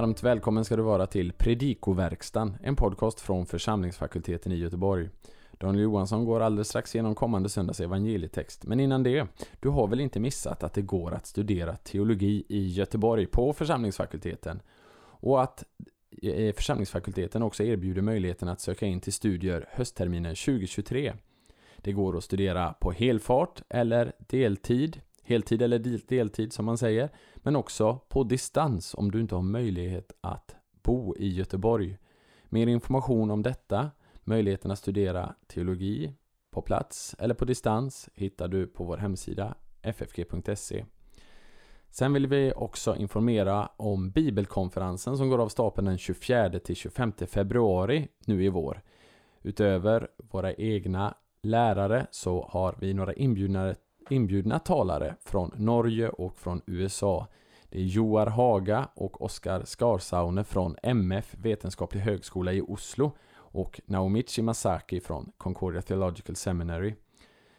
Varmt välkommen ska du vara till Predikoverkstan, en podcast från församlingsfakulteten i Göteborg. Daniel Johansson går alldeles strax igenom kommande söndags evangelietext. Men innan det, du har väl inte missat att det går att studera teologi i Göteborg på församlingsfakulteten? Och att eh, församlingsfakulteten också erbjuder möjligheten att söka in till studier höstterminen 2023. Det går att studera på helfart eller deltid, heltid eller deltid som man säger, men också på distans om du inte har möjlighet att bo i Göteborg. Mer information om detta, möjligheten att studera teologi på plats eller på distans hittar du på vår hemsida ffg.se. Sen vill vi också informera om bibelkonferensen som går av stapeln den 24 till 25 februari nu i vår. Utöver våra egna lärare så har vi några inbjudna, inbjudna talare från Norge och från USA. Det är Joar Haga och Oskar Skarsaune från MF Vetenskaplig högskola i Oslo och Naomichi Masaki från Concordia Theological Seminary.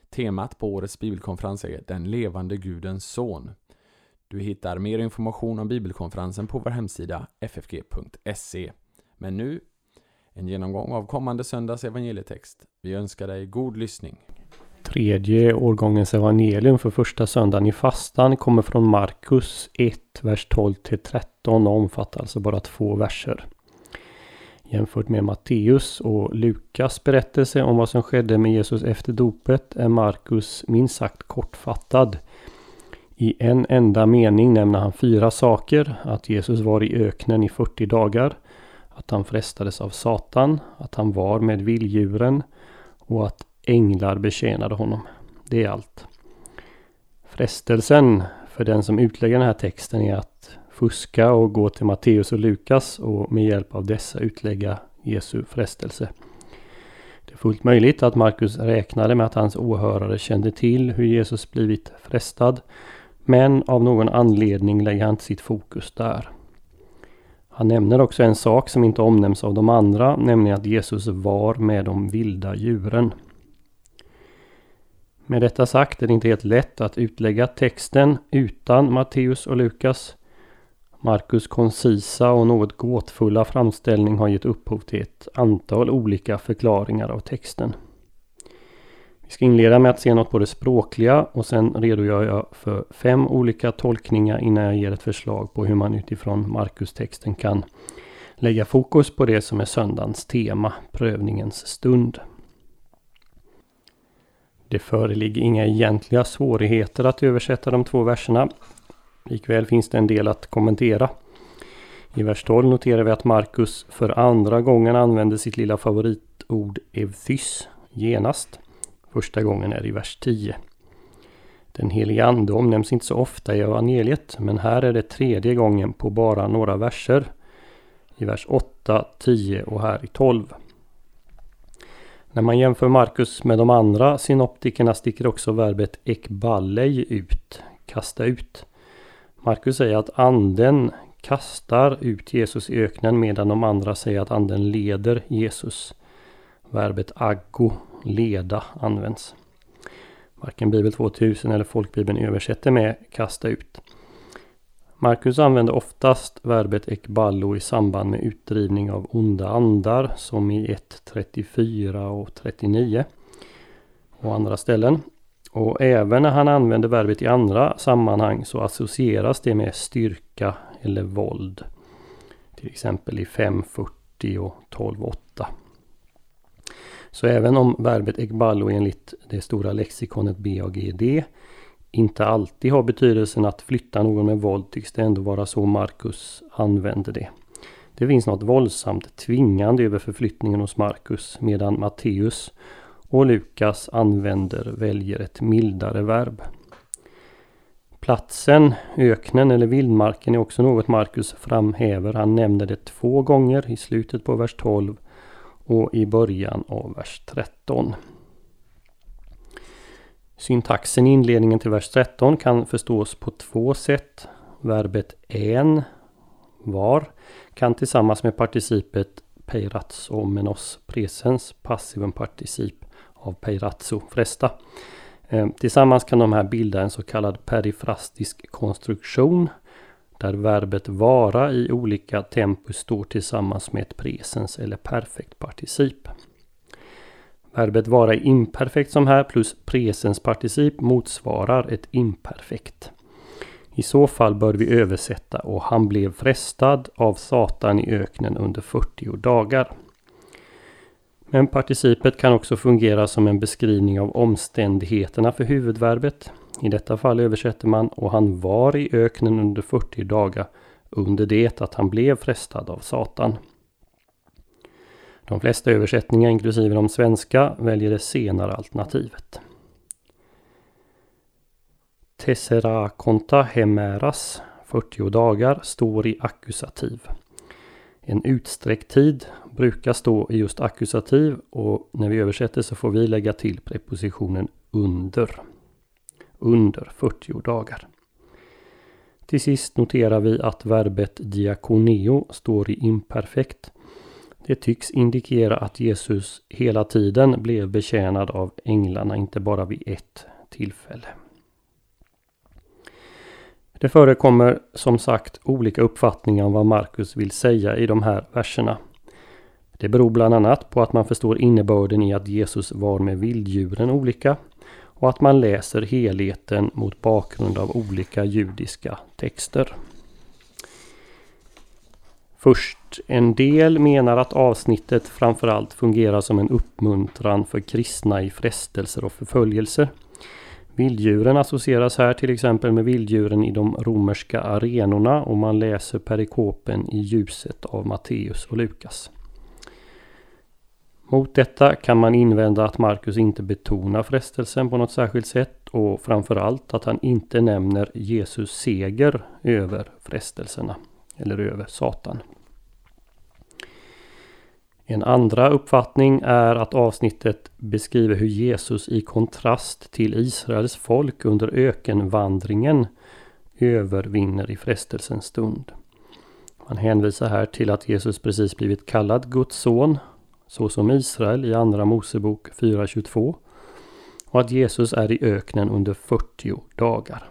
Temat på årets bibelkonferens är Den levande Gudens son. Du hittar mer information om bibelkonferensen på vår hemsida ffg.se. Men nu, en genomgång av kommande söndags evangelietext. Vi önskar dig god lyssning. Tredje årgångens evangelium för första söndagen i fastan kommer från Markus 1, vers 12 till 13 och omfattar alltså bara två verser. Jämfört med Matteus och Lukas berättelse om vad som skedde med Jesus efter dopet är Markus minst sagt kortfattad. I en enda mening nämner han fyra saker. Att Jesus var i öknen i 40 dagar. Att han frestades av Satan. Att han var med vilddjuren. Och att änglar betjänade honom. Det är allt. Frestelsen för den som utlägger den här texten är att fuska och gå till Matteus och Lukas och med hjälp av dessa utlägga Jesu frestelse. Det är fullt möjligt att Markus räknade med att hans åhörare kände till hur Jesus blivit frestad. Men av någon anledning lägger han inte sitt fokus där. Han nämner också en sak som inte omnämns av de andra, nämligen att Jesus var med de vilda djuren. Med detta sagt är det inte helt lätt att utlägga texten utan Matteus och Lukas. Markus koncisa och något gåtfulla framställning har gett upphov till ett antal olika förklaringar av texten. Vi ska inleda med att se något på det språkliga och sen redogör jag för fem olika tolkningar innan jag ger ett förslag på hur man utifrån Markus-texten kan lägga fokus på det som är söndagens tema, prövningens stund. Det föreligger inga egentliga svårigheter att översätta de två verserna. Likväl finns det en del att kommentera. I vers 12 noterar vi att Markus för andra gången använder sitt lilla favoritord evthys, genast. Första gången är i vers 10. Den heliga ande omnämns inte så ofta i evangeliet, men här är det tredje gången på bara några verser. I vers 8, 10 och här i 12. När man jämför Markus med de andra synoptikerna sticker också verbet ekballej ut, kasta ut. Markus säger att anden kastar ut Jesus i öknen medan de andra säger att anden leder Jesus. Verbet aggo, leda, används. Varken Bibel 2000 eller Folkbibeln översätter med kasta ut. Marcus använder oftast verbet ekballo i samband med utdrivning av onda andar som i 1.34 och 39 och andra ställen. Och även när han använder verbet i andra sammanhang så associeras det med styrka eller våld. Till exempel i 5.40 och 12.8. Så även om verbet ekballo enligt det stora lexikonet BAGD inte alltid har betydelsen att flytta någon med våld tycks det ändå vara så Marcus använder det. Det finns något våldsamt tvingande över förflyttningen hos Marcus medan Matteus och Lukas använder, väljer ett mildare verb. Platsen, öknen eller vildmarken är också något Markus framhäver. Han nämner det två gånger i slutet på vers 12 och i början av vers 13. Syntaxen i inledningen till vers 13 kan förstås på två sätt. Verbet en, var, kan tillsammans med participet peiratso menos presens, passivum particip av peiratso, fresta. Eh, tillsammans kan de här bilda en så kallad perifrastisk konstruktion. där verbet vara i olika tempus står tillsammans med ett presens eller perfekt particip. Verbet vara är imperfekt som här plus presensparticip motsvarar ett imperfekt. I så fall bör vi översätta och han blev frestad av Satan i öknen under 40 dagar. Men participet kan också fungera som en beskrivning av omständigheterna för huvudverbet. I detta fall översätter man och han var i öknen under 40 dagar under det att han blev frestad av Satan. De flesta översättningar, inklusive de svenska, väljer det senare alternativet. Tessera conta hemeras, 40 dagar, står i ackusativ. En utsträckt tid brukar stå i just ackusativ och när vi översätter så får vi lägga till prepositionen under. Under 40 dagar. Till sist noterar vi att verbet diakoneo står i imperfekt. Det tycks indikera att Jesus hela tiden blev betjänad av änglarna, inte bara vid ett tillfälle. Det förekommer som sagt olika uppfattningar om vad Markus vill säga i de här verserna. Det beror bland annat på att man förstår innebörden i att Jesus var med vilddjuren olika och att man läser helheten mot bakgrund av olika judiska texter. Först, en del menar att avsnittet framförallt fungerar som en uppmuntran för kristna i frestelser och förföljelser. Vilddjuren associeras här till exempel med vilddjuren i de romerska arenorna och man läser perikopen i ljuset av Matteus och Lukas. Mot detta kan man invända att Markus inte betonar frestelsen på något särskilt sätt och framförallt att han inte nämner Jesus seger över frestelserna eller över Satan. En andra uppfattning är att avsnittet beskriver hur Jesus i kontrast till Israels folk under ökenvandringen övervinner i frestelsens stund. Man hänvisar här till att Jesus precis blivit kallad Guds son, så som Israel i Andra Mosebok 4.22 och att Jesus är i öknen under 40 dagar.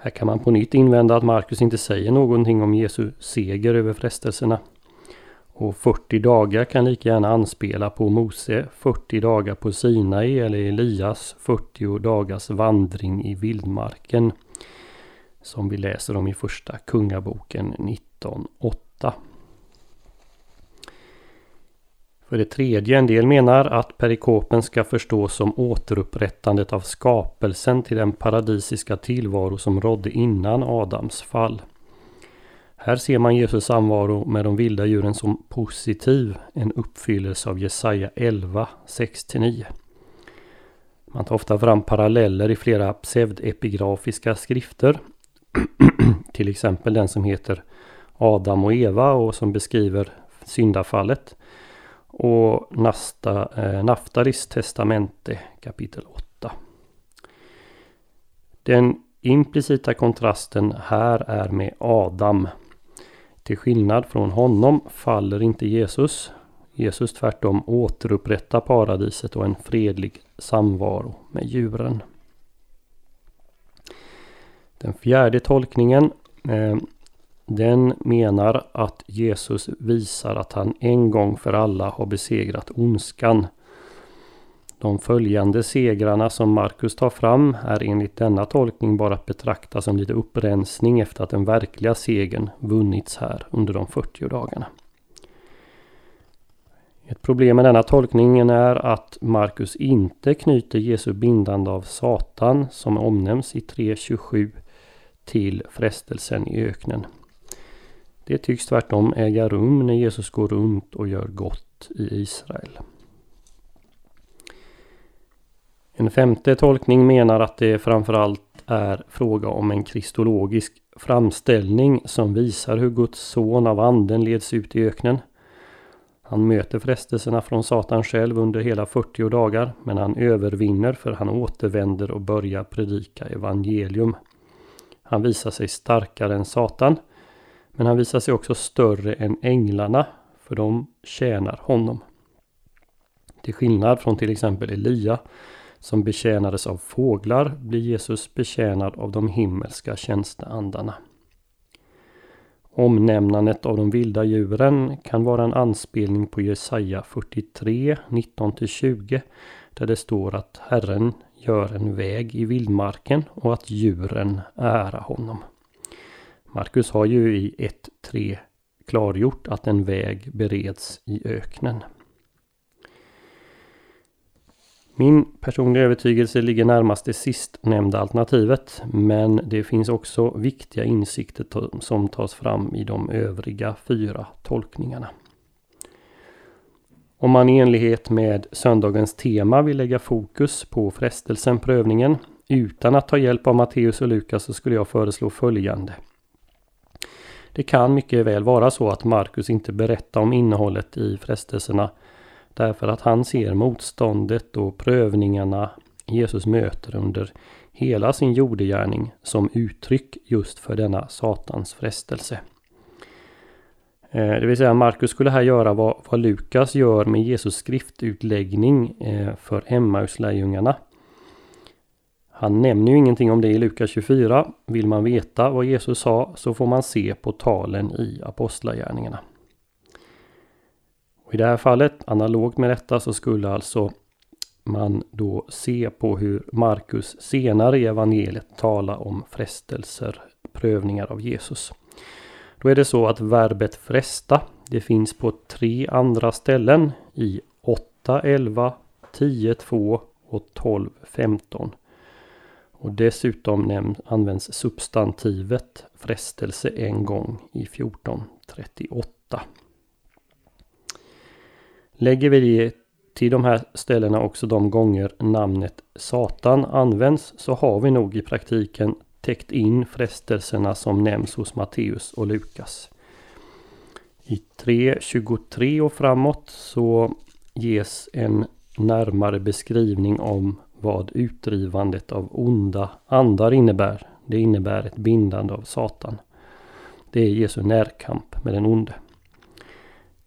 Här kan man på nytt invända att Markus inte säger någonting om Jesu seger över frestelserna. Och 40 dagar kan lika gärna anspela på Mose 40 dagar på Sinai eller Elias 40 dagars vandring i vildmarken. Som vi läser om i första Kungaboken 19.8. För det tredje, en del menar att perikopen ska förstås som återupprättandet av skapelsen till den paradisiska tillvaro som rådde innan Adams fall. Här ser man Jesus samvaro med de vilda djuren som positiv, en uppfyllelse av Jesaja 11, 6-9. Man tar ofta fram paralleller i flera pseudepigrafiska skrifter. Till exempel den som heter Adam och Eva och som beskriver syndafallet. Och Nasta, eh, Naftaris testamente kapitel 8. Den implicita kontrasten här är med Adam. Till skillnad från honom faller inte Jesus. Jesus tvärtom återupprättar paradiset och en fredlig samvaro med djuren. Den fjärde tolkningen eh, den menar att Jesus visar att han en gång för alla har besegrat ondskan. De följande segrarna som Markus tar fram är enligt denna tolkning bara att betrakta som lite upprensning efter att den verkliga segern vunnits här under de 40 dagarna. Ett problem med denna tolkningen är att Markus inte knyter Jesu bindande av Satan som omnämns i 3.27 till frestelsen i öknen. Det tycks tvärtom äga rum när Jesus går runt och gör gott i Israel. En femte tolkning menar att det framförallt är fråga om en kristologisk framställning som visar hur Guds son av anden leds ut i öknen. Han möter frestelserna från Satan själv under hela 40 dagar men han övervinner för han återvänder och börjar predika evangelium. Han visar sig starkare än Satan men han visar sig också större än änglarna för de tjänar honom. Till skillnad från till exempel Elia som betjänades av fåglar blir Jesus betjänad av de himmelska tjänsteandarna. Omnämnandet av de vilda djuren kan vara en anspelning på Jesaja 43, 19-20 där det står att Herren gör en väg i vildmarken och att djuren ära honom. Markus har ju i 1.3 klargjort att en väg bereds i öknen. Min personliga övertygelse ligger närmast det sistnämnda alternativet men det finns också viktiga insikter som tas fram i de övriga fyra tolkningarna. Om man i enlighet med söndagens tema vill lägga fokus på frestelsen, prövningen, utan att ta hjälp av Matteus och Lukas så skulle jag föreslå följande. Det kan mycket väl vara så att Markus inte berättar om innehållet i frestelserna därför att han ser motståndet och prövningarna Jesus möter under hela sin jordegärning som uttryck just för denna Satans frestelse. Eh, det vill säga Markus skulle här göra vad, vad Lukas gör med Jesus skriftutläggning eh, för Emmaus-lärjungarna. Han nämner ju ingenting om det i Lukas 24. Vill man veta vad Jesus sa så får man se på talen i Apostlagärningarna. Och I det här fallet, analogt med detta, så skulle alltså man då se på hur Markus senare i evangeliet talar om frestelser, prövningar av Jesus. Då är det så att verbet fresta, det finns på tre andra ställen i 8, 11, 10, 2 och 12, 15. Och dessutom nämn, används substantivet frestelse en gång i 1438. Lägger vi det till de här ställena också de gånger namnet Satan används så har vi nog i praktiken täckt in frestelserna som nämns hos Matteus och Lukas. I 3.23 och framåt så ges en närmare beskrivning om vad utdrivandet av onda andar innebär. Det innebär ett bindande av Satan. Det är Jesu närkamp med den onde.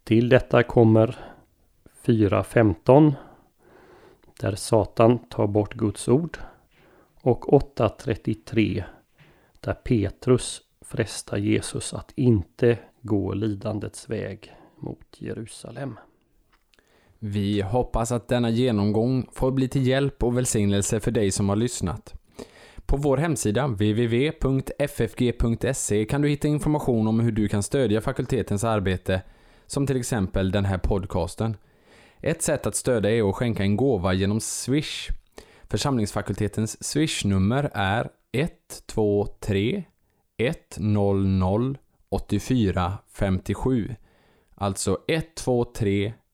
Till detta kommer 4.15 där Satan tar bort Guds ord och 8.33 där Petrus frestar Jesus att inte gå lidandets väg mot Jerusalem. Vi hoppas att denna genomgång får bli till hjälp och välsignelse för dig som har lyssnat. På vår hemsida www.ffg.se kan du hitta information om hur du kan stödja fakultetens arbete, som till exempel den här podcasten. Ett sätt att stödja är att skänka en gåva genom Swish. Församlingsfakultetens Swish-nummer är 123 100 84 57. Alltså 123